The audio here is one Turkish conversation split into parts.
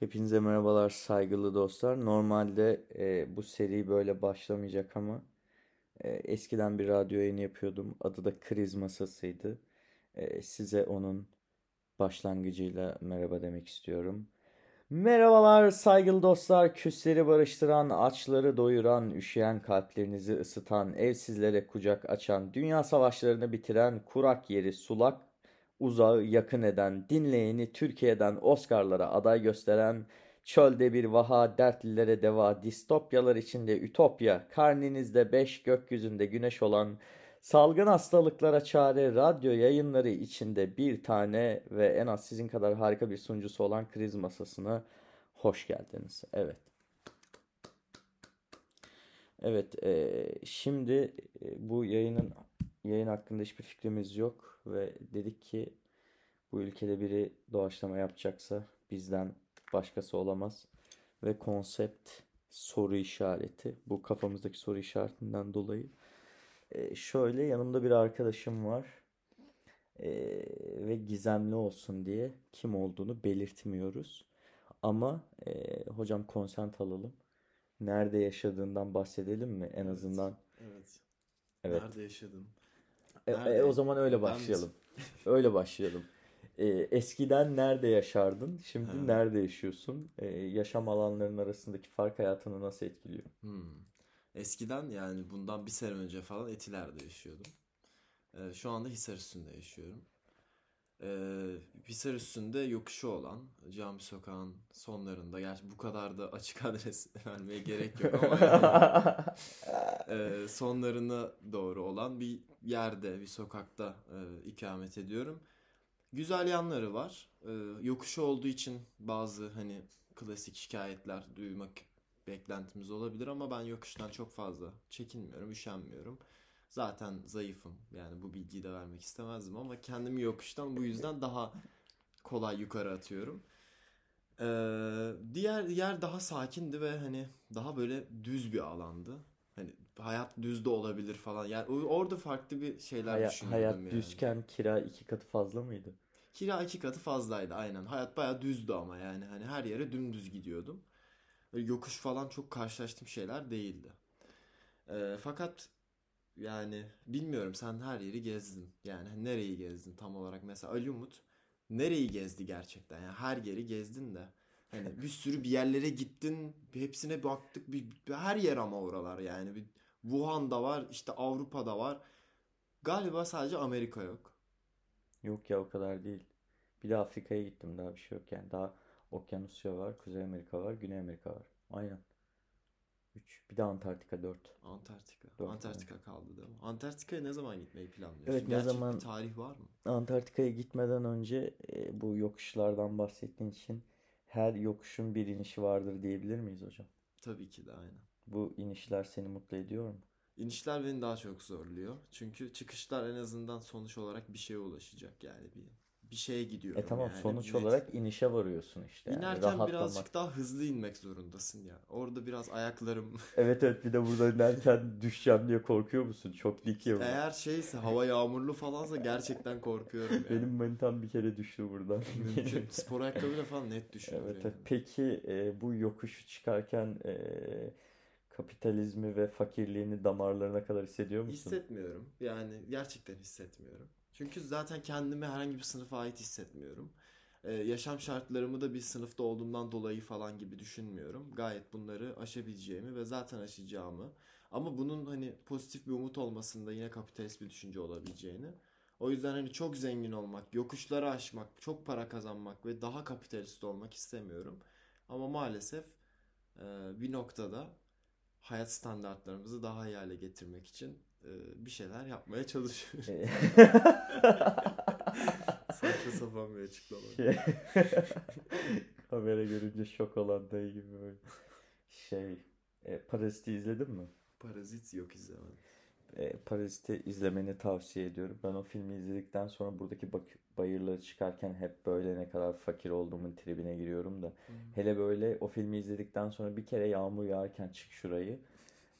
Hepinize merhabalar saygılı dostlar. Normalde e, bu seri böyle başlamayacak ama e, eskiden bir radyo yayını yapıyordum. Adı da Kriz Masası'ydı. E, size onun başlangıcıyla merhaba demek istiyorum. Merhabalar saygılı dostlar. Küsleri barıştıran, açları doyuran, üşüyen kalplerinizi ısıtan, evsizlere kucak açan, dünya savaşlarını bitiren, kurak yeri sulak uzağı yakın eden, dinleyeni Türkiye'den Oscar'lara aday gösteren, çölde bir vaha, dertlilere deva, distopyalar içinde ütopya, karninizde beş, gökyüzünde güneş olan, salgın hastalıklara çare, radyo yayınları içinde bir tane ve en az sizin kadar harika bir sunucusu olan kriz masasına hoş geldiniz. Evet. Evet, e, şimdi e, bu yayının yayın hakkında hiçbir fikrimiz yok ve dedik ki bu ülkede biri doğaçlama yapacaksa bizden başkası olamaz. Ve konsept soru işareti bu kafamızdaki soru işaretinden dolayı. Ee, şöyle yanımda bir arkadaşım var ee, ve gizemli olsun diye kim olduğunu belirtmiyoruz. Ama e, hocam konsent alalım. Nerede yaşadığından bahsedelim mi? En Evet, azından Evet. evet. Nerede yaşadın? E, e, o zaman öyle başlayalım. Öyle başlayalım. E, eskiden nerede yaşardın? Şimdi Ha. nerede yaşıyorsun? E, yaşam alanlarının arasındaki fark hayatını nasıl etkiliyor? Hmm. Eskiden yani bundan bir sene önce falan Etiler'de yaşıyordum. Ee, şu anda Hisarüstü'nde yaşıyorum. Ee, Hisarüstü'nde yokuşu olan Cami Sokağı'nın sonlarında. Gerçi bu kadar da açık adres vermeye gerek yok ama yani, e, sonlarına doğru olan bir yerde, bir sokakta e, ikamet ediyorum. Güzel yanları var. Ee, yokuşu olduğu için bazı hani klasik şikayetler duymak beklentimiz olabilir ama ben yokuştan çok fazla çekinmiyorum, üşenmiyorum. Zaten zayıfım. Yani bu bilgiyi de vermek istemezdim ama kendimi yokuştan bu yüzden daha kolay yukarı atıyorum. Ee, diğer yer daha sakindi ve hani daha böyle düz bir alandı. Hani hayat düz de olabilir falan. Yani orada farklı bir şeyler Haya- düşünüyordum hayat yani. düzken kira iki katı fazla mıydı? Kira iki katı fazlaydı aynen. Hayat bayağı düzdü ama yani hani her yere dümdüz gidiyordum. Böyle yokuş falan çok karşılaştığım şeyler değildi. Ee, fakat yani bilmiyorum sen her yeri gezdin. Yani nereyi gezdin tam olarak mesela Ali Umut nereyi gezdi gerçekten? Yani her yeri gezdin de. Hani bir sürü bir yerlere gittin, hepsine baktık. Bir, bir- her yer ama oralar yani. Bir Wuhan'da var, işte Avrupa'da var. Galiba sadece Amerika yok. Yok ya o kadar değil. Bir de Afrika'ya gittim daha bir şey yok yani. Daha Okyanusya var, Kuzey Amerika var, Güney Amerika var. Aynen. 3. Bir de Antarktika 4. Antarktika. Dört Antarktika kaldı değil mi? Antarktika'ya ne zaman gitmeyi planlıyorsun? Evet, ne zaman- bir tarih var mı? Antarktika'ya gitmeden önce e, bu yokuşlardan bahsettiğin için her yokuşun bir inişi vardır diyebilir miyiz hocam? Tabii ki de aynen. Bu inişler seni mutlu ediyor mu? İnişler beni daha çok zorluyor. Çünkü çıkışlar en azından sonuç olarak bir şeye ulaşacak yani bir bir şeye gidiyorum E tamam yani. sonuç Net. olarak inişe varıyorsun işte yani İnerken rahatlamak. birazcık daha hızlı inmek zorundasın ya. Orada biraz ayaklarım Evet evet bir de burada inerken düşeceğim diye korkuyor musun? Çok dik ya eğer şeyse hava yağmurlu falansa gerçekten korkuyorum yani. Benim manitam bir kere düştü buradan. Mümkün. Spor ayakkabıyla falan net düşüyor Evet, yani. Peki e, bu yokuşu çıkarken e, kapitalizmi ve fakirliğini damarlarına kadar hissediyor musun? Hissetmiyorum. Yani gerçekten hissetmiyorum. Çünkü zaten kendimi herhangi bir sınıfa ait hissetmiyorum. Ee, yaşam şartlarımı da bir sınıfta olduğumdan dolayı falan gibi düşünmüyorum. Gayet bunları aşabileceğimi ve zaten aşacağımı. Ama bunun hani pozitif bir umut olmasında yine kapitalist bir düşünce olabileceğini. O yüzden hani çok zengin olmak, yokuşları aşmak, çok para kazanmak ve daha kapitalist olmak istemiyorum. Ama maalesef e, bir noktada hayat standartlarımızı daha iyi hale getirmek için bir şeyler yapmaya çalışıyoruz. E, Saçma sapan bir açıklama. şey, kamera görünce şok olan dayı gibi böyle. Şey, e, Parazit'i izledin mi? Parazit yok izlemedim. E, Parazit'i izlemeni tavsiye ediyorum. Ben o filmi izledikten sonra buradaki bak bayırları çıkarken hep böyle ne kadar fakir olduğumun tribine giriyorum da. Hele böyle o filmi izledikten sonra bir kere yağmur yağarken çık şurayı.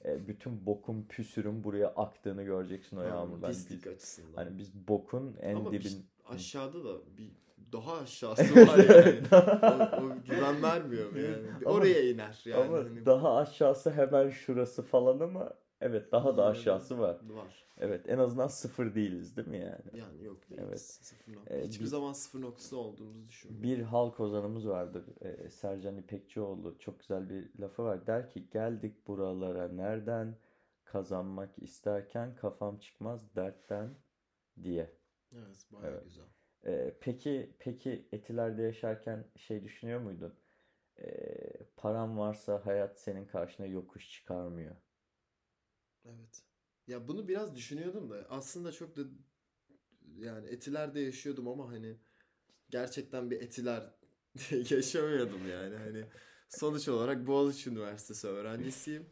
E, bütün bokun püsürün buraya aktığını göreceksin o Ha, yağmurdan. Pislik Biz, açısından. hani biz bokun en Ama dibin aşağıda da bir daha aşağısı var yani. o, o güven vermiyor mu yani? Ama- Oraya iner yani. Ama Hani daha aşağısı hemen şurası falan ama evet daha da aşağısı var. Var. Evet en azından sıfır değiliz değil mi yani? Yani yok değil. Evet. Sıfır nokta. Ee, Hiçbir bir- zaman sıfır noktası olduğumuzu düşünmüyorum. Bir halk ozanımız vardır. e, Sercan İpekçioğlu. Çok güzel bir lafı var. Der ki geldik buralara nereden kazanmak isterken kafam çıkmaz dertten diye. Evet bayağı Evet. güzel. E, peki peki Etiler'de yaşarken şey düşünüyor muydun? E, param varsa hayat senin karşına yokuş çıkarmıyor. Evet. Ya bunu biraz düşünüyordum da aslında çok da yani Etiler'de yaşıyordum ama hani gerçekten bir Etiler yaşamıyordum yani hani sonuç olarak Boğaziçi Üniversitesi öğrencisiyim.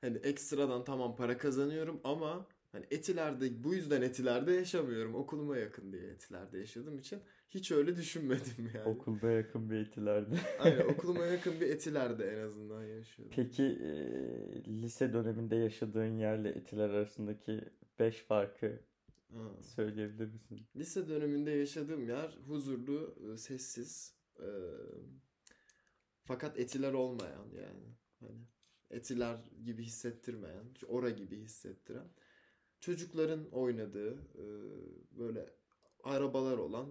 Hani ekstradan tamam para kazanıyorum ama hani Etiler'de bu yüzden Etiler'de yaşamıyorum. Okuluma yakın diye Etiler'de yaşadığım için hiç öyle düşünmedim yani. Okulda yakın bir Etiler'de. Aynen okuluma yakın bir Etiler'de en azından yaşıyorum. Peki e, lise döneminde yaşadığın yerle Etiler arasındaki 5 farkı Ha. söyleyebilir misin? Lise döneminde yaşadığım yer huzurlu, e, sessiz, e, fakat etiler olmayan yani. Hani etiler gibi hissettirmeyen, ora gibi hissettiren. Çocukların oynadığı e, böyle arabalar olan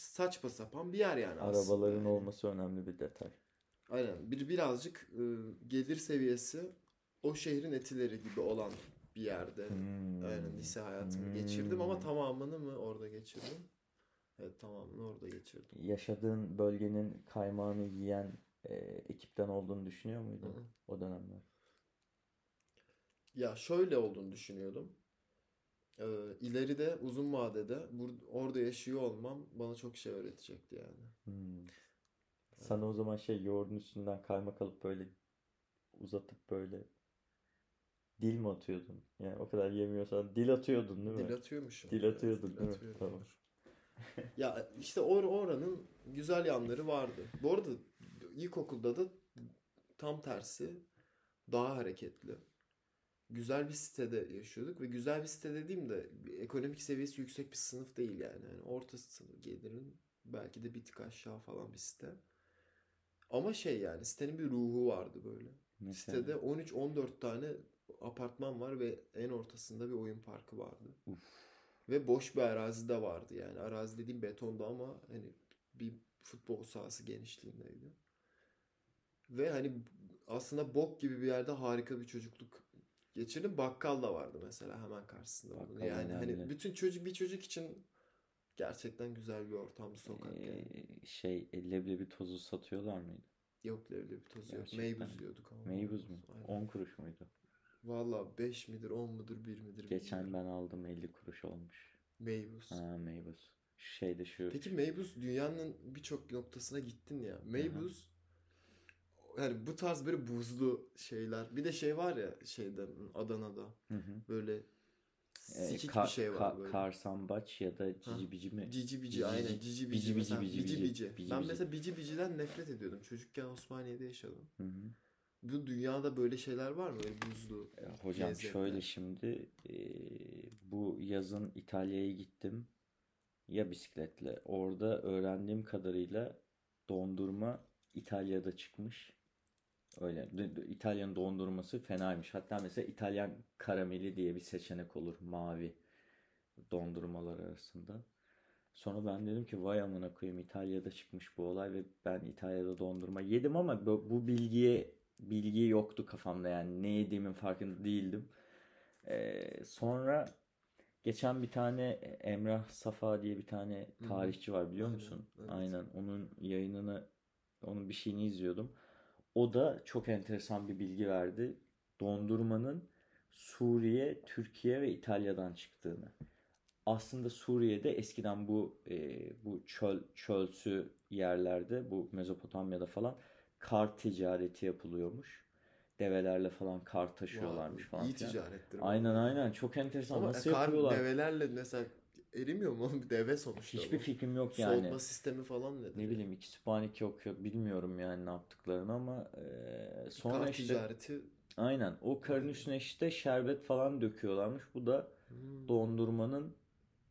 saçma sapan bir yer yani aslında Arabaların yani. olması önemli bir detay. Aynen. Bir birazcık e, gelir seviyesi o şehrin etileri gibi olan bir yerde. Hmm. Aynen lise hayatımı geçirdim ama Hmm. tamamını mı orada geçirdim? Evet tamamını orada geçirdim. Yaşadığın bölgenin kaymağını yiyen e, ekipten olduğunu düşünüyor muydun hı. o dönemler? Ya şöyle olduğunu düşünüyordum. Ee, ileride uzun vadede bur- orada yaşıyor olmam bana çok şey öğretecekti yani. Hmm. Sana o zaman şey yoğurdun üstünden kaymak alıp böyle uzatıp böyle dil mi atıyordun? Yani o kadar yemiyorsan dil atıyordun değil mi? Dil atıyormuşum. Dil Evet, atıyordun dil değil mi? atıyordum. Tamam. Ya işte or oranın güzel yanları vardı. Bu arada ilkokulda da tam tersi daha hareketli. Güzel bir sitede yaşıyorduk ve güzel bir site dediğimde ekonomik seviyesi yüksek bir sınıf değil yani. yani orta sınıf gelirin belki de bir tık aşağı falan bir site. Ama şey yani sitenin bir ruhu vardı böyle. Mesela. Sitede 13-14 tane apartman var ve en ortasında bir oyun parkı vardı. Uf. Ve boş bir arazi de vardı yani. Arazi dediğim betonda ama hani bir futbol sahası genişliğindeydi. Ve hani aslında bok gibi bir yerde harika bir çocukluk geçirdim. Bakkal da vardı mesela hemen karşısında. Bakkal Yani önemli. hani bütün çocuk bir çocuk için gerçekten güzel bir ortam sokak yani. Ee, şey leblebi tozu satıyorlar mıydı? Yok leblebi tozu yok. Gerçekten. Meybuz diyorduk ama. Meybuz mu? Aynen. 10 kuruş muydu? Valla 5 midir 10 mudur 1 midir Geçen bilmiyorum. ben aldım 50 kuruş olmuş. Meybuz. Ha meybuz. Şeyde şu Peki Meybuz dünyanın birçok noktasına gittin ya. Meybuz yani bu tarz böyle buzlu şeyler. Bir de şey var ya şeyde Adana'da Hı hı. böyle Ee, sikik ka- bir şey var ka- böyle. karsambaç ya da cici bici mi? Cici bici aynen cici. bici Bici bici mesela bici bici bici. bici. Bici Ben mesela bici biciden nefret ediyordum. Çocukken Osmaniye'de yaşadım. Hı hı. Bu dünyada böyle şeyler var mı? Böyle buzlu. Ya Hocam Lezzetler. şöyle şimdi e, bu yazın İtalya'ya gittim ya bisikletle. Orada öğrendiğim kadarıyla dondurma İtalya'da çıkmış. Öyle. İtalyan dondurması fenaymış. Hatta mesela İtalyan karameli diye bir seçenek olur mavi dondurmalar arasında. Sonra ben dedim ki vay amına koyayım İtalya'da çıkmış bu olay ve ben İtalya'da dondurma yedim ama bu, bilgiye bilgi yoktu kafamda yani ne yediğimin farkında değildim. Ee, sonra geçen bir tane Emrah Safa diye bir tane tarihçi var biliyor Aynen, musun? evet. Aynen onun yayınını onun bir şeyini izliyordum. O da çok enteresan bir bilgi verdi. Dondurmanın Suriye, Türkiye ve İtalya'dan çıktığını. Aslında Suriye'de eskiden bu e, bu çöl çölsü yerlerde bu Mezopotamya'da falan kar ticareti yapılıyormuş. Develerle falan kar taşıyorlarmış Vay, falan iyi ticarettir. Aynen aynen çok enteresan. Ama Nasıl kar yapıyorlar? develerle mesela erimiyor mu oğlum? Deve sonuçta Hiçbir bu. fikrim yok yani. Soğutma sistemi falan nedir? Ne bileyim iki sübhaneke yok yok bilmiyorum yani ne yaptıklarını ama e, sonra Kar işte ticareti. aynen o karın üstüne işte şerbet falan döküyorlarmış. Bu da Hmm. dondurmanın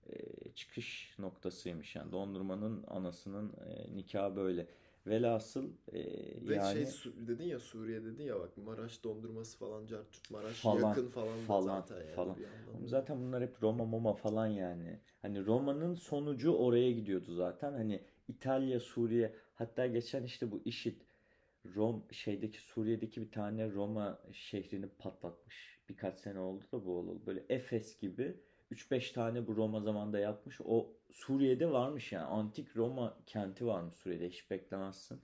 e, çıkış noktasıymış yani dondurmanın anasının e, nikahı böyle. Velhasıl e, Ve yani şey dedin ya Suriye dedin ya bak Maraş dondurması falan Cartut Maraş falan yakın falan falan zaten yani falan. Zaten bunlar hep Roma Moma falan yani. Hani Roma'nın sonucu oraya gidiyordu zaten. Hani İtalya, Suriye hatta geçen işte bu IŞİD Rom şeydeki Suriye'deki bir tane Roma şehrini patlatmış. Birkaç sene oldu da bu oldu. Böyle Efes gibi 3-5 tane bu Roma zamanında yapmış. O Suriye'de varmış yani. Antik Roma kenti varmış Suriye'de. Hiç beklemezsin.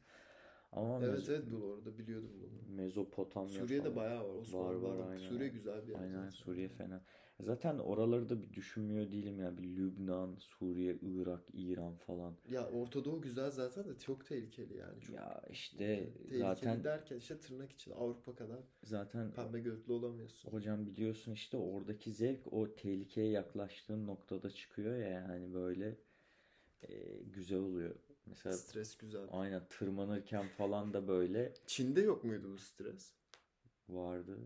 Ama Evet Mez- evet bu arada biliyordum bunu. Mezopotamya Suriye'de falan. bayağı var. Var Osmanlılardan. var aynen. Suriye güzel bir yer Aynen zaten. Suriye fena. Zaten oraları da bir düşünmüyor değilim ya. Bir Lübnan, Suriye, Irak, İran falan. Ya Orta Doğu güzel zaten de çok tehlikeli yani. Çok Ya işte tehlikeli zaten derken işte tırnak için Avrupa kadar zaten pembe gözlü olamıyorsun. hocam biliyorsun işte oradaki zevk o tehlikeye yaklaştığın noktada çıkıyor ya yani böyle e, güzel oluyor. Mesela Stres güzel. aynen tırmanırken falan da böyle Çin'de yok muydu bu stres? vardı.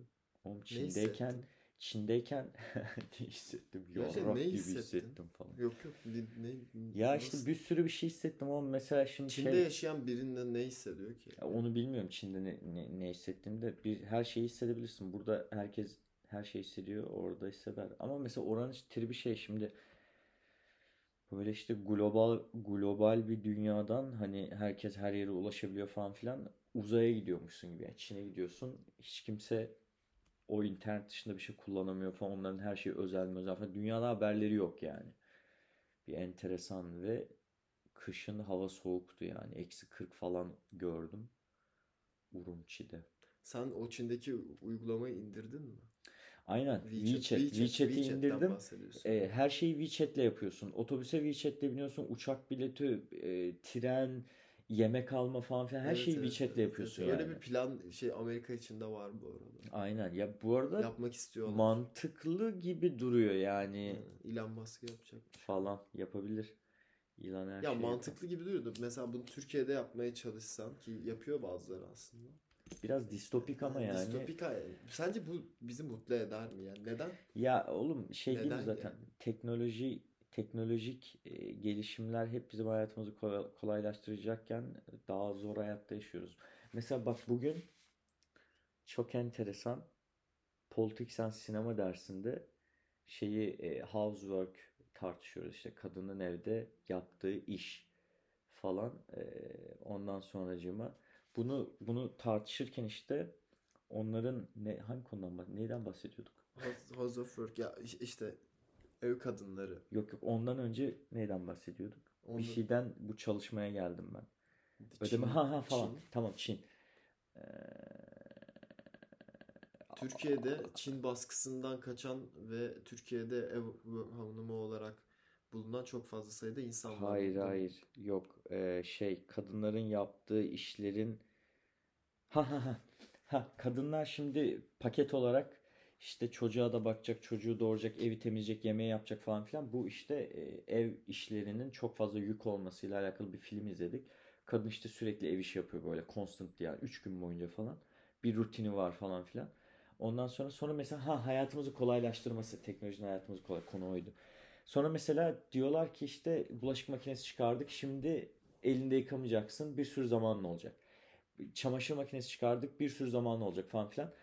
Oğlum Çin'deyken? Çin'deyken ne hissettim? Ne gibi hissettin? hissettim falan. Yok yok. Ne, ne, Ya işte nasıl? bir sürü bir şey hissettim ama mesela şimdi Çin'de şey yaşayan birinde ne hissediyor ki? ya onu bilmiyorum Çin'de ne, ne, ne hissettiğini de bir her şeyi hissedebilirsin. Burada herkes her şeyi hissediyor, orada hisseder. Ama mesela oranın işte tribi şey şimdi böyle işte global global bir dünyadan hani herkes her yere ulaşabiliyor falan filan uzaya gidiyormuşsun gibi. Yani Çin'e gidiyorsun hiç kimse o internet dışında bir şey kullanamıyor falan. Onların her şeyi özel mi özel falan. Dünyada haberleri yok yani. Bir enteresan ve kışın hava soğuktu yani. Eksi 40 falan gördüm. Urumçi'de. Sen o Çin'deki uygulamayı indirdin mi? Aynen. WeChat, WeChat. WeChat, WeChat'i WeChat'ten indirdim. E, her şeyi WeChat'le yapıyorsun. Otobüse WeChat'le biniyorsun. Uçak bileti, e, tren, yemek alma falan filan. Her Evet, şeyi evet, WeChat'le evet, evet. yapıyorsun Öyle yani. bir plan şey Amerika içinde var bu arada. Aynen. Ya bu arada Yapmak istiyorlar. mantıklı gibi duruyor yani Hı, Elon Musk yapacak. falan yapabilir. İlan her Ya yapar. mantıklı gibi duruyordu. Mesela bunu Türkiye'de yapmaya çalışsan ki yapıyor bazıları aslında. Biraz distopik ama yani. Distopik. Sence bu bizi mutlu eder mi yani? Neden? Ya oğlum şey Neden zaten yani? teknoloji teknolojik e, gelişimler hep bizim hayatımızı kolay- kolaylaştıracakken daha zor hayatta yaşıyoruz. Mesela bak bugün çok enteresan Politics and Sinema dersinde şeyi e, housework tartışıyoruz işte kadının evde yaptığı iş falan e, ondan sonracığıma bunu bunu tartışırken işte onların ne hangi konudan neyden bahsediyorduk? House of Work ya iş- işte ev kadınları. Yok yok ondan önce neyden bahsediyorduk? Onu, Bir şeyden bu çalışmaya geldim ben. Ödeme Çin, ha ha falan. Çin. Tamam Çin. Ee, Türkiye'de Çin baskısından kaçan ve Türkiye'de ev hanımı olarak bulunan çok fazla sayıda insan var. hayır Değil mi? hayır yok Ee, şey kadınların yaptığı işlerin ha ha ha ha kadınlar şimdi paket olarak işte çocuğa da bakacak, çocuğu doğuracak, evi temizleyecek, yemeği yapacak falan filan. Bu işte e, ev işlerinin çok fazla yük olmasıyla alakalı bir film izledik. Kadın işte sürekli ev işi yapıyor böyle constant yani 3 gün boyunca falan. Bir rutini var falan filan. Ondan sonra sonra mesela ha hayatımızı kolaylaştırması, teknolojinin hayatımızı kolay konu oydu. Sonra mesela diyorlar ki işte bulaşık makinesi çıkardık. Şimdi elinde yıkamayacaksın. Bir sürü zamanın olacak. Çamaşır makinesi çıkardık. Bir sürü zaman olacak falan filan.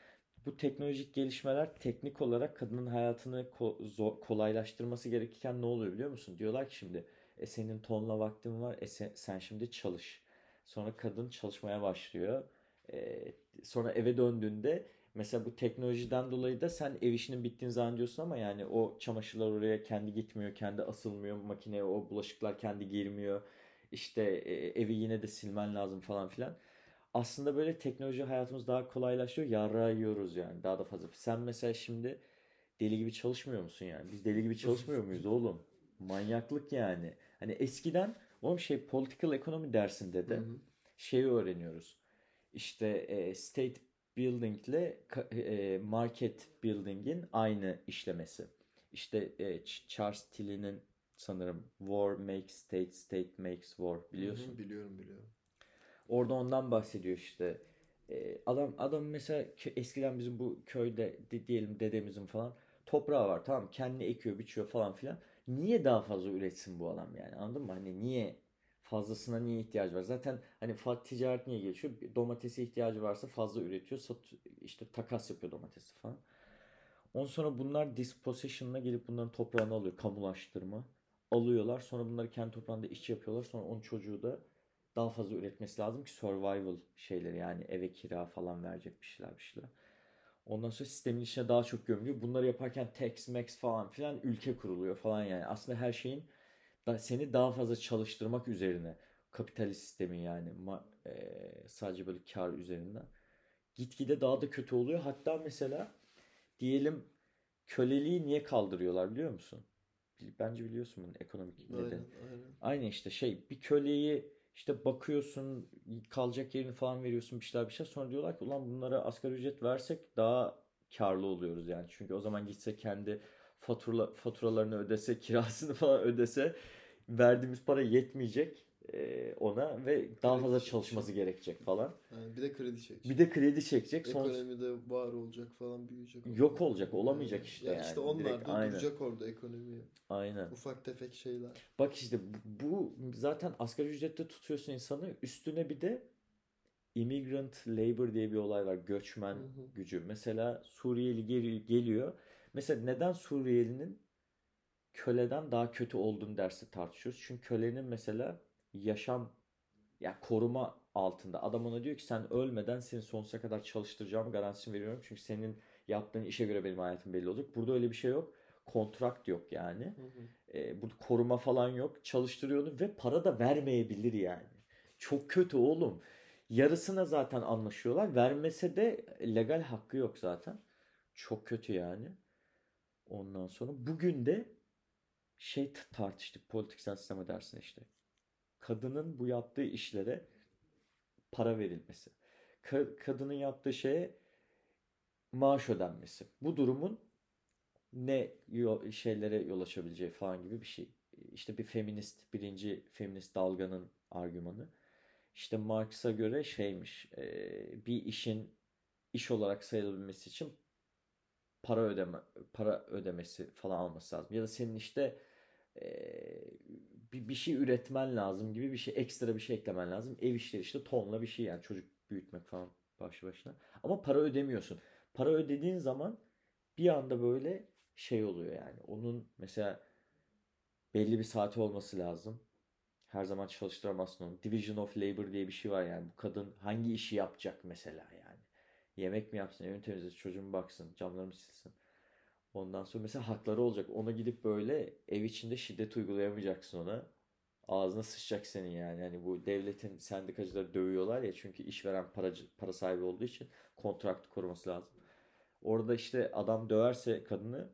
Bu teknolojik gelişmeler teknik olarak kadının hayatını ko- zor- kolaylaştırması gerekirken ne oluyor biliyor musun? Diyorlar ki şimdi e senin tonla vaktin var. E sen, sen şimdi çalış. Sonra kadın çalışmaya başlıyor. E, sonra eve döndüğünde mesela bu teknolojiden dolayı da sen ev işinin bittiğini zannediyorsun ama yani o çamaşırlar oraya kendi gitmiyor, kendi asılmıyor makineye, o bulaşıklar kendi girmiyor. İşte e, evi yine de silmen lazım falan filan. Aslında böyle teknoloji hayatımız daha kolaylaşıyor. Yarrağı yiyoruz yani daha da fazla. Sen mesela şimdi deli gibi çalışmıyor musun yani? Biz deli gibi çalışmıyor muyuz oğlum? Manyaklık yani. Hani eskiden oğlum şey political economy dersinde Hı de hı. şeyi öğreniyoruz. İşte e, state building ile ka- e, market building'in aynı işlemesi. İşte e, Ch- Charles Tilly'nin sanırım War makes state, state makes war Hı hı, biliyorsun. biliyorum biliyorum. Orada ondan bahsediyor işte. Ee, adam adam mesela eskiden bizim bu köyde de- diyelim dedemizin falan toprağı var tamam mı? kendini ekiyor biçiyor falan filan. niye daha fazla üretsin bu adam yani anladın mı? Hani niye fazlasına niye ihtiyacı var? Zaten hani ticaret niye geçiyor? Domatese ihtiyacı varsa fazla üretiyor. Sat, işte takas yapıyor domatesi falan. Ondan sonra bunlar dispossession'la gelip bunların toprağını alıyor. Kamulaştırma. Alıyorlar. Sonra bunları kendi toprağında iş yapıyorlar. Sonra onun çocuğu da daha fazla üretmesi lazım ki survival şeyleri yani eve kira falan verecek bir şeyler bir şeyler. Ondan sonra sistemin içine daha çok gömülüyor. Bunları yaparken tax max falan filan ülke kuruluyor falan yani. Aslında her şeyin seni daha fazla çalıştırmak üzerine kapitalist sistemin yani e, sadece böyle kar üzerinden gitgide daha da kötü oluyor. Hatta mesela diyelim köleliği niye kaldırıyorlar biliyor musun? Bence biliyorsun bunun ekonomik nedeni. Aynen, aynen. Aynı işte şey bir köleyi işte bakıyorsun kalacak yerini falan veriyorsun bir şeyler bir şey sonra diyorlar ki ulan bunlara asgari ücret versek daha karlı oluyoruz yani. Çünkü o zaman gitse kendi fatura, faturalarını ödese kirasını falan ödese verdiğimiz para yetmeyecek e, ona ve daha Kredi fazla çekecek. çalışması gerekecek falan. Yani bir de kredi çekecek. Bir de kredi çekecek. Sonra Ekonomide var olacak falan büyüyecek. Yok olacak, olamayacak işte ya yani. işte onlar Direkt, da aynen. duracak orada ekonomiyi. aynen. Ufak tefek şeyler. Bak işte bu zaten asgari ücrette tutuyorsun insanı. Üstüne bir de immigrant labor diye bir olay var. Göçmen Hı hı. gücü. Mesela Suriyeli gel- geliyor. Mesela neden Suriyelinin köleden daha kötü olduğunu dersi tartışıyoruz. Çünkü kölenin mesela yaşam ya koruma altında. Adam ona diyor ki sen ölmeden seni sonsuza kadar çalıştıracağım garantisini veriyorum. Çünkü senin yaptığın işe göre benim hayatım belli olacak. Burada öyle bir şey yok. Kontrakt yok yani. Hı hı. E, burada koruma falan yok. Çalıştırıyor onu ve para da vermeyebilir yani. Çok kötü oğlum. Yarısına zaten anlaşıyorlar. Vermese de legal hakkı yok zaten. Çok kötü yani. Ondan sonra bugün de şey tartıştık politiksel sisteme dersine işte. Kadının bu yaptığı işlere para verilmesi. Ka- kadının yaptığı şeye maaş ödenmesi. Bu durumun ne yo- şeylere yol açabileceği falan gibi bir şey. İşte bir feminist, birinci feminist dalganın argümanı. İşte Marx'a göre şeymiş, e, bir işin iş olarak sayılabilmesi için para ödeme, para ödemesi falan alması lazım. Ya da senin işte bir, bir şey üretmen lazım gibi bir şey, ekstra bir şey eklemen lazım. Ev işleri işte tonla bir şey yani çocuk büyütmek falan başlı başına. Ama para ödemiyorsun. Para ödediğin zaman bir anda böyle şey oluyor yani. Onun mesela belli bir saati olması lazım. Her zaman çalıştıramazsın onu. Division of Labor diye bir şey var yani. Bu kadın hangi işi yapacak mesela yani. Yemek mi yapsın, evini temizlesin, çocuğu mu baksın, camları mı silsin. Ondan sonra mesela hakları olacak. Ona gidip böyle ev içinde şiddet uygulayamayacaksın ona. Ağzına sıçacak senin yani. Hani bu devletin sendikacıları dövüyorlar ya çünkü işveren paracı, para sahibi olduğu için kontraktı koruması lazım. Orada işte adam döverse kadını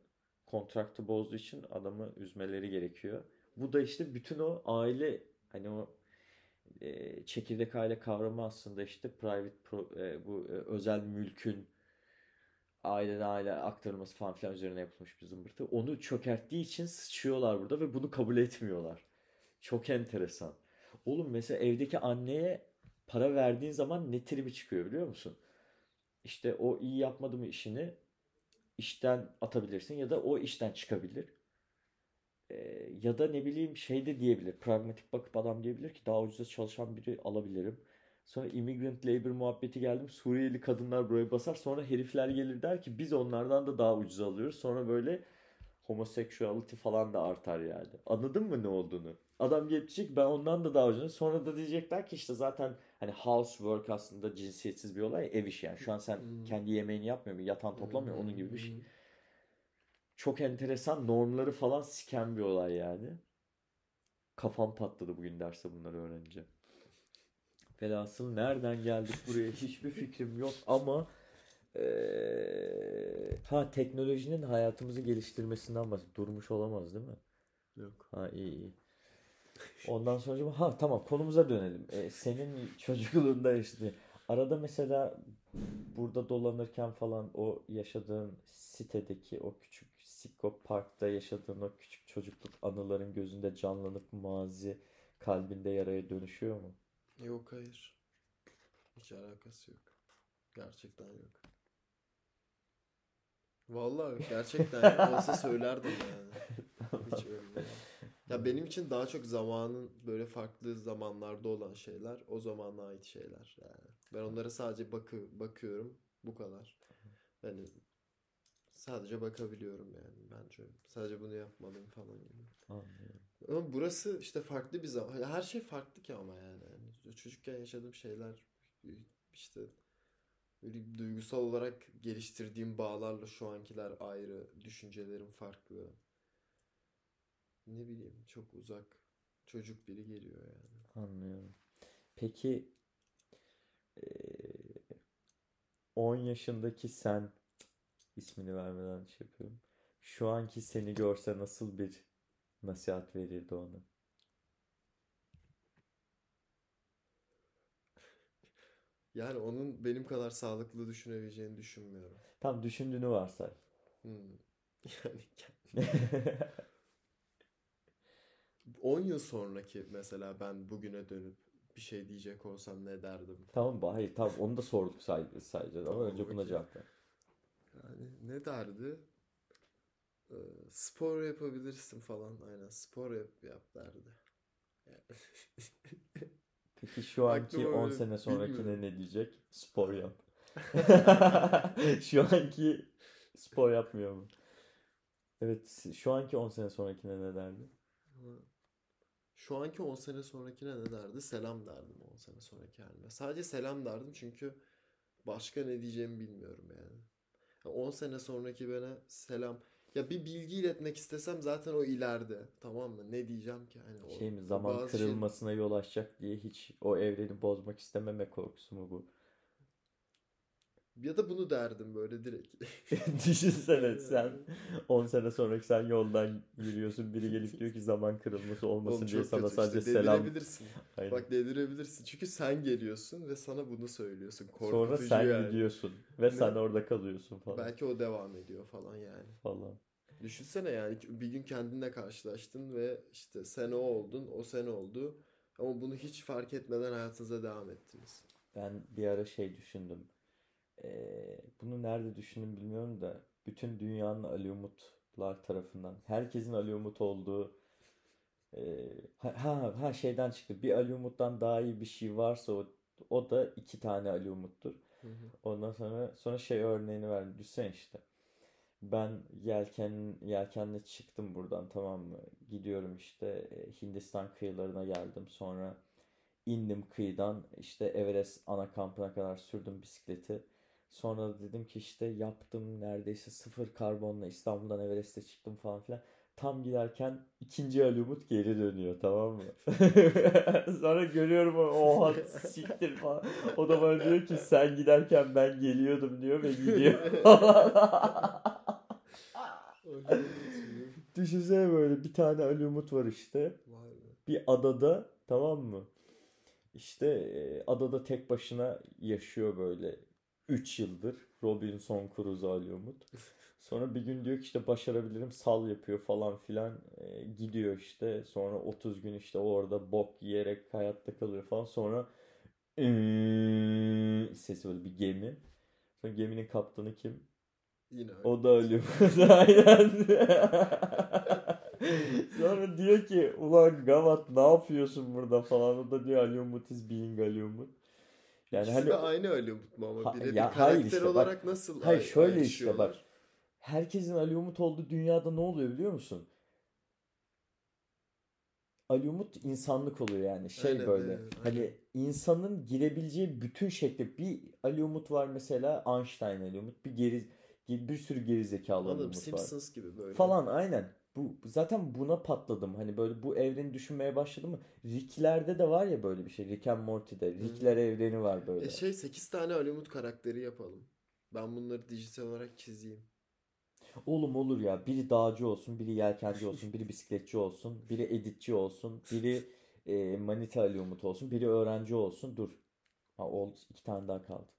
kontraktı bozduğu için adamı üzmeleri gerekiyor. Bu da işte bütün o aile hani o e, çekirdek aile kavramı aslında işte private pro- e, bu e, özel mülkün aileden aile aktarılması falan filan üzerine yapılmış bir zımbırtı. Onu çökerttiği için sıçıyorlar burada ve bunu kabul etmiyorlar. Çok enteresan. Oğlum mesela evdeki anneye para verdiğin zaman ne tribi çıkıyor biliyor musun? İşte o iyi yapmadı mı işini işten atabilirsin ya da o işten çıkabilir. Ee, ya da ne bileyim şey de diyebilir. Pragmatik bakıp adam diyebilir ki daha ucuza çalışan biri alabilirim. Sonra immigrant labor muhabbeti geldim. Suriyeli kadınlar buraya basar. Sonra herifler gelir der ki biz onlardan da daha ucuza alıyoruz. Sonra böyle homosexuality falan da artar yani. Anladın mı ne olduğunu? Adam gelip ben ondan da daha ucuza. Sonra da diyecekler ki işte zaten hani housework aslında cinsiyetsiz bir olay. Ev işi yani. Şu an sen Hmm. kendi yemeğini yapmıyor mu? Yatan toplamıyor onun gibi bir şey. Hmm. Çok enteresan normları falan siken bir olay yani. Kafam patladı bugün derste bunları öğrenince. Velhasıl nereden geldik buraya hiçbir fikrim yok ama eee, ha teknolojinin hayatımızı geliştirmesinden bahsediyor. Durmuş olamaz değil mi? Yok. Ha iyi iyi. Ondan sonra ha tamam konumuza dönelim. Ee, senin çocukluğunda işte arada mesela burada dolanırken falan o yaşadığın sitedeki o küçük Sikko Park'ta yaşadığın o küçük çocukluk anıların gözünde canlanıp mazi kalbinde yaraya dönüşüyor mu? Yok hayır. Hiç alakası yok. Gerçekten yok. Vallahi. Gerçekten. Olsa söylerdim yani. Hiç öyle değil. Ya benim için daha çok zamanın böyle farklı zamanlarda olan şeyler o zamana ait şeyler yani. Ben onlara sadece bakı bakıyorum bu kadar. Yani sadece bakabiliyorum yani bence. Sadece bunu yapmalıyım falan gibi. Anlıyorum. Ama burası işte farklı bir zaman. Her şey farklı ki ama yani. Çocukken yaşadığım şeyler işte böyle duygusal olarak geliştirdiğim bağlarla şu ankiler ayrı. Düşüncelerim farklı. Ne bileyim çok uzak. Çocuk biri geliyor yani. Anlıyorum. Peki eee, 10 yaşındaki sen ismini vermeden şey yapıyorum. Şu anki seni görse nasıl bir nasihat verirdi ona? Yani onun benim kadar sağlıklı düşünebileceğini düşünmüyorum. Tam düşündüğünü varsay. Hmm. Yani 10 yıl sonraki mesela ben bugüne dönüp bir şey diyecek olsam ne derdim? Tamam? Hayır tamam onu da sorduk sayacağız ama Tamam, önce buna cevap ver. Yani ne derdi? Ee, spor yapabilirsin falan. Aynen spor yap, yap derdi. Yani Peki şu anki aklıma 10 öyle sene sonrakine bilmiyorum. ne diyecek? Spor yap. Şu anki spor yapmıyor mu? Evet, şu anki 10 sene sonrakine ne derdi? Şu anki 10 sene sonrakine ne derdi? Selam derdim 10 sene sonraki halime. Sadece selam derdim çünkü başka ne diyeceğimi bilmiyorum yani. Ya 10 sene sonraki bana selam. Ya bir bilgi iletmek istesem zaten o ileride. Tamam mı? Ne diyeceğim ki? Hani o, Şey mi, zaman şey- kırılmasına yol açacak diye hiç o evreni bozmak istememe korkusu mu bu? Ya da bunu derdim böyle direkt. Düşünsene sen 10 sene sonraki sen yoldan yürüyorsun biri gelip diyor ki zaman kırılması olmasın Oğlum diye sana kötü sadece işte. selam. Aynen. Bak delirebilirsin. Çünkü sen geliyorsun ve sana bunu söylüyorsun. Sonra Korkutucu sen yani. gidiyorsun ve sen orada kalıyorsun falan Belki o devam ediyor falan yani. falan. Düşünsene yani bir gün kendinle karşılaştın ve işte sen o oldun, o sen oldu. Ama bunu hiç fark etmeden hayatınıza devam ettiniz. Ben bir ara şey düşündüm. Ee, bunu nerede düşündüm bilmiyorum da bütün dünyanın Ali Umutlar tarafından herkesin Ali Umut olduğu e, ha, ha şeyden çıktı. Bir Ali Umut'tan daha iyi bir şey varsa o, o da iki tane Ali Umut'tur. Hı hı. Ondan sonra sonra şey örneğini verdim. Düşünsene işte. Ben yelken yelkenle çıktım buradan tamam mı? Gidiyorum işte e, Hindistan kıyılarına geldim. Sonra indim kıyıdan işte Everest ana kampına kadar sürdüm bisikleti. Sonra da dedim ki işte yaptım neredeyse sıfır karbonla İstanbul'dan Everest'e çıktım falan filan. Tam giderken ikinci Ali Umut geri dönüyor tamam mı? Sonra görüyorum oha siktir falan. O da bana diyor ki sen giderken ben geliyordum diyor ve gidiyor. Düşünsene böyle bir tane Ali Umut var işte. Bir adada tamam mı? İşte adada tek başına yaşıyor böyle 3 yıldır. Robinson Crusoe Ali Umut. Sonra bir gün diyor ki işte başarabilirim sal yapıyor falan filan. E, gidiyor işte. Sonra 30 gün işte orada bok yiyerek hayatta kalıyor falan. Sonra "Iıı" sesi böyle bir gemi. Sonra geminin kaptanı kim? Yine öyle. O da ölüyor. Aynen. Sonra diyor ki ulan Gavat ne yapıyorsun burada falan. O da diyor Ali Umut is being Ali Umut. Yani İkisi hani de aynı Ali Umut mu ama birebir ya hayır karakter işte bak- olarak nasıl hayır ay- şöyle işte bak. Herkesin Ali Umut olduğu dünyada ne oluyor biliyor musun? Ali Umut insanlık oluyor yani şey Aynen, böyle. aynen, Hani aynen. insanın girebileceği bütün şekli bir Ali Umut var mesela Einstein Ali Umut bir geri bir sürü geri zekalı Ali Umut var. Simpsons gibi böyle. Falan aynen. Bu zaten buna patladım. Hani böyle bu evreni düşünmeye başladım mı? Rick'lerde de var ya böyle bir şey. Rick and Morty'de. Rick'ler evreni var böyle. E şey 8 tane Ali Umut karakteri yapalım. Ben bunları dijital olarak çizeyim. Oğlum olur ya. Biri dağcı olsun, biri yelkenci olsun, biri bisikletçi olsun, biri editçi olsun, biri e, manita Ali Umut olsun, biri öğrenci olsun. Dur. Ha oldu. iki tane daha kaldı.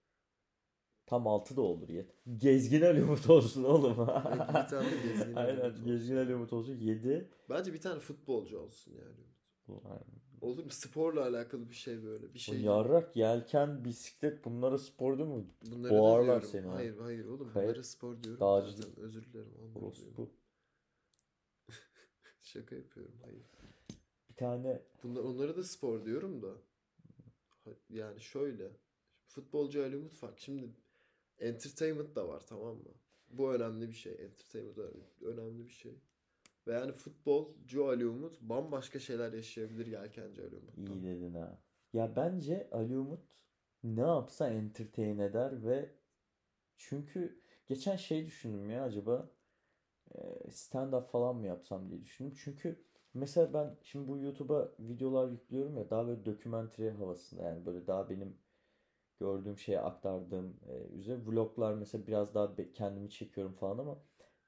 Tam altı da olur yet. Gezgin Ali Umut olsun oğlum. Bir tane Gezgin Ali Aynen Umut olsun. Gezgin Ali Umut olsun. Yedi. Bence bir tane futbolcu olsun yani. Ulan, Olur mu? Sporla alakalı bir şey böyle. Bir şey. yarrak, yelken, bisiklet bunlara spor değil mi? Bunları boğarlar seni ha. Hayır hayır oğlum. Hayır. Bunlara spor diyorum Dağcılık. zaten. Özür dilerim. Orospu. Şaka yapıyorum. Hayır. Bir tane Bunlar, onlara da spor diyorum da. Yani şöyle. Futbolcu Ali Umut fark. Şimdi entertainment da var tamam mı? Bu önemli bir şey. Entertainment önemli- bir şey. Ve yani futbolcu Ali Umut bambaşka şeyler yaşayabilir yelkenci Ali Umut'tan. iyi dedin ha. Ya bence Ali Umut ne yapsa entertain eder ve çünkü geçen şey düşündüm ya acaba e, stand-up falan mı yapsam diye düşündüm. Çünkü mesela ben şimdi bu YouTube'a videolar yüklüyorum ya daha böyle dokümentary havasında yani böyle daha benim gördüğüm şeye aktardığım e, üzere vloglar mesela biraz daha kendimi çekiyorum falan ama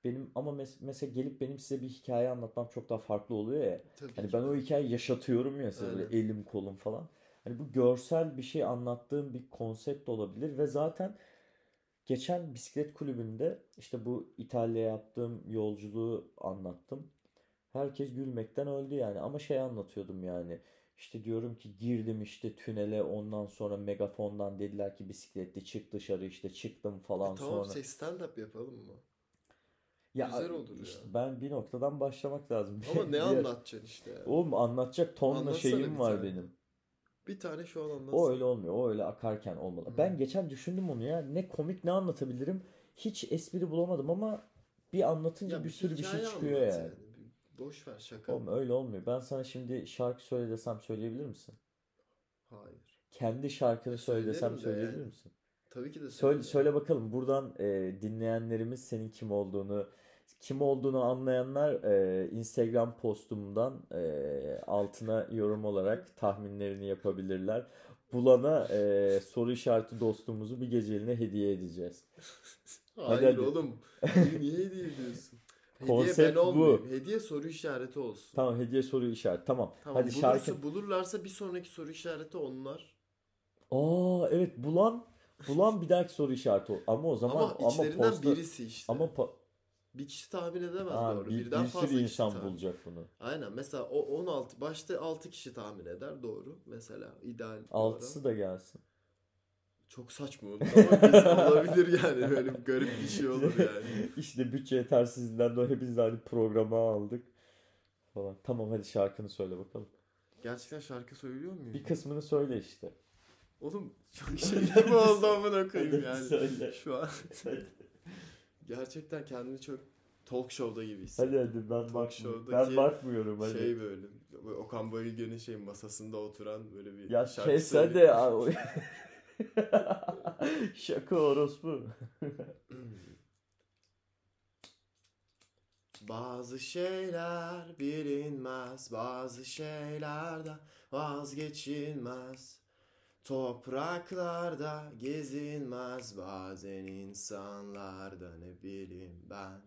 benim ama mes- mesela gelip benim size bir hikaye anlatmam çok daha farklı oluyor ya. Tabii Hani ki ben o hikayeyi yaşatıyorum ya size böyle elim kolum falan. Hani bu görsel bir şey anlattığım bir konsept olabilir ve zaten geçen bisiklet kulübünde işte bu İtalya'ya yaptığım yolculuğu anlattım. Herkes gülmekten öldü yani ama şey anlatıyordum yani. İşte diyorum ki girdim işte tünele ondan sonra megafondan dediler ki bisikletle çık dışarı işte çıktım E falan tamam sonra. şey stand up yapalım mı? Ya Güzel olur işte ya. ben bir noktadan başlamak lazım. Ama ne Bir anlatacaksın işte yani. Oğlum anlatacak tonla Anlatsana şeyim bir var tane. benim. Bir tane şu an anlatsana. O öyle olmuyor. O öyle akarken olmalı. Hı. Ben geçen düşündüm onu ya. Ne komik ne anlatabilirim. Hiç espri bulamadım ama bir anlatınca Ya bir sürü bir şey çıkıyor anlat yani. Boş ver şaka. Oğlum öyle olmuyor. Ben sana şimdi şarkı söyle desem söyleyebilir misin? Hayır. Kendi şarkını söyle desem de söyleyebilir yani. misin? Tabii ki de Söyle, söyle. söyle bakalım. Buradan e, dinleyenlerimiz senin kim olduğunu kim olduğunu anlayanlar e, Instagram postumdan e, altına yorum olarak tahminlerini yapabilirler. Bulana e, soru işareti dostumuzu bir geceliğine hediye edeceğiz. Hayır hadi. oğlum. Niye niye hediye ediyorsun? Hediye Konsept ben bu. Hediye soru işareti olsun. Tamam hediye soru işareti. Tamam. Tamam, Hadi bulursa- şarkı. bulurlarsa bir sonraki soru işareti onlar. Aa evet bulan bulan bir dahaki soru işareti ol. Ama o zaman Ama ama içlerinden posta birisi işte. ama pa- bir kişi tahmin edemez Aa, doğru. bir, Birden bir fazla sürü insan tahmin- bulacak bunu. Aynen mesela o 16 başta 6 kişi tahmin eder doğru. Mesela ideal bir Altısı oran. da gelsin. Çok saçma ama olabilir yani böyle garip bir şey olur yani. İşte bütçe yetersizliğinden dolayı biz de hani programa aldık falan. Tamam hadi şarkını söyle bakalım. Gerçekten şarkı söylüyor muyum? Bir kısmını söyle işte. Oğlum çok şeyler mi oldu amına koyayım yani. söyle. Şu an gerçekten kendimi çok talk show'da gibi hissediyorum. Hadi hadi ben bak show'daki ben bakmıyorum hadi. Şey böyle, böyle Okan Bayülgen'in şey masasında oturan böyle bir ya şarkı kes söylüyor. hadi. Şaka orospu. Bazı şeyler bilinmez, bazı şeylerden vazgeçilmez. Topraklarda gezinmez, bazen insanlarda ne bileyim ben.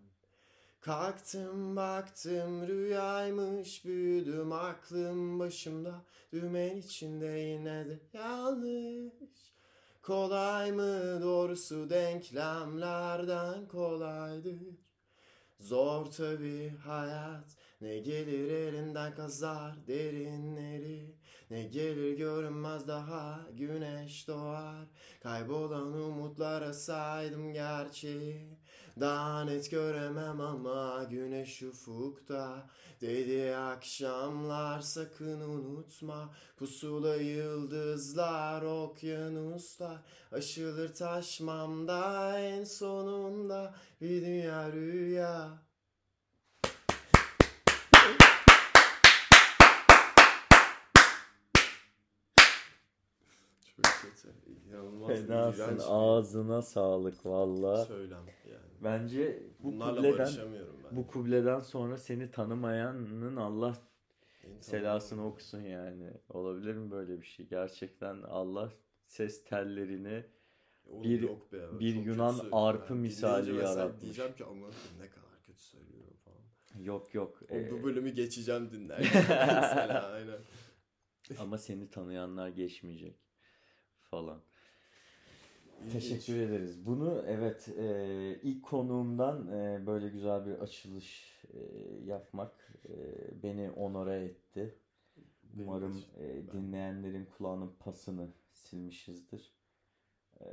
Kalktım baktım rüyaymış büyüdüm aklım başımda dümen içinde yine de yanlış. Kolay mı doğrusu denklemlerden kolaydır. Zor tabi hayat. Ne gelir elinden kazar derinleri. Ne gelir görünmez daha güneş doğar. Kaybolan umutlara saydım gerçeği daha net göremem ama güneş ufukta. Dedi akşamlar sakın unutma. Pusula yıldızlar okyanuslar aşılır taşmamda en sonunda. Bir dünya rüya Çok kötü. İnanılmaz Fenasın bir ağzına sağlık valla. söylem yani. Bence bu Bunlarla kubleden ben. bu kubleden sonra seni tanımayanın Allah Beni selasını okusun yani. Olabilir mi böyle bir şey? Gerçekten Allah ses tellerini Oğlum bir- yok be, bir Yunan arpı ben. misali Dinleyince yaratmış. Diyeceğim ki ama ne kadar kötü söylüyorum falan. yok yok. O Ee, bu bölümü geçeceğim dinlerken mesela aynen. ama seni tanıyanlar geçmeyecek falan. Teşekkür ederiz. Bunu evet e, ilk konuğumdan e, böyle güzel bir açılış e, yapmak e, beni onore etti. Benim Umarım için. e, dinleyenlerin kulağının pasını silmişizdir. E,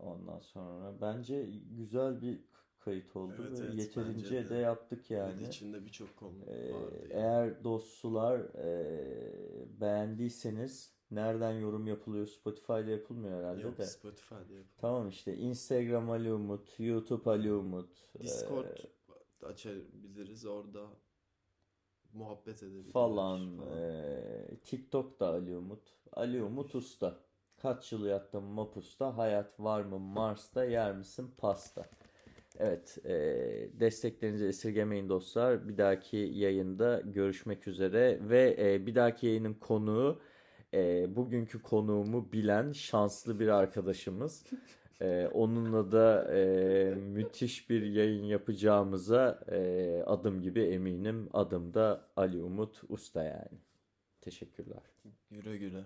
ondan sonra bence güzel bir kayıt oldu Evet, ve evet, yeterince de de. yaptık yani. Evet, içinde birçok konu Ee, vardı yani. eğer dostsular e, beğendiyseniz nereden yorum yapılıyor? Spotify'da yapılmıyor herhalde Yok de. Spotify'da yapılıyor. Tamam işte Instagram Ali Umut, YouTube Ali Umut, e, Discord açabiliriz. Orada muhabbet edebiliriz falan, falan. e, TikTok da Ali Umut. Ali Umut Usta. Kaç yıl yattım Mapus'ta, hayat var mı Mars'ta, yer misin pasta? Evet, e, desteklerinizi esirgemeyin dostlar. Bir dahaki yayında görüşmek üzere ve e, bir dahaki yayının konuğu e, bugünkü konuğumu bilen şanslı bir arkadaşımız. E, onunla da e, müthiş bir yayın yapacağımıza e, adım gibi eminim. Adım da Ali Umut Usta yani. Teşekkürler. Güle güle.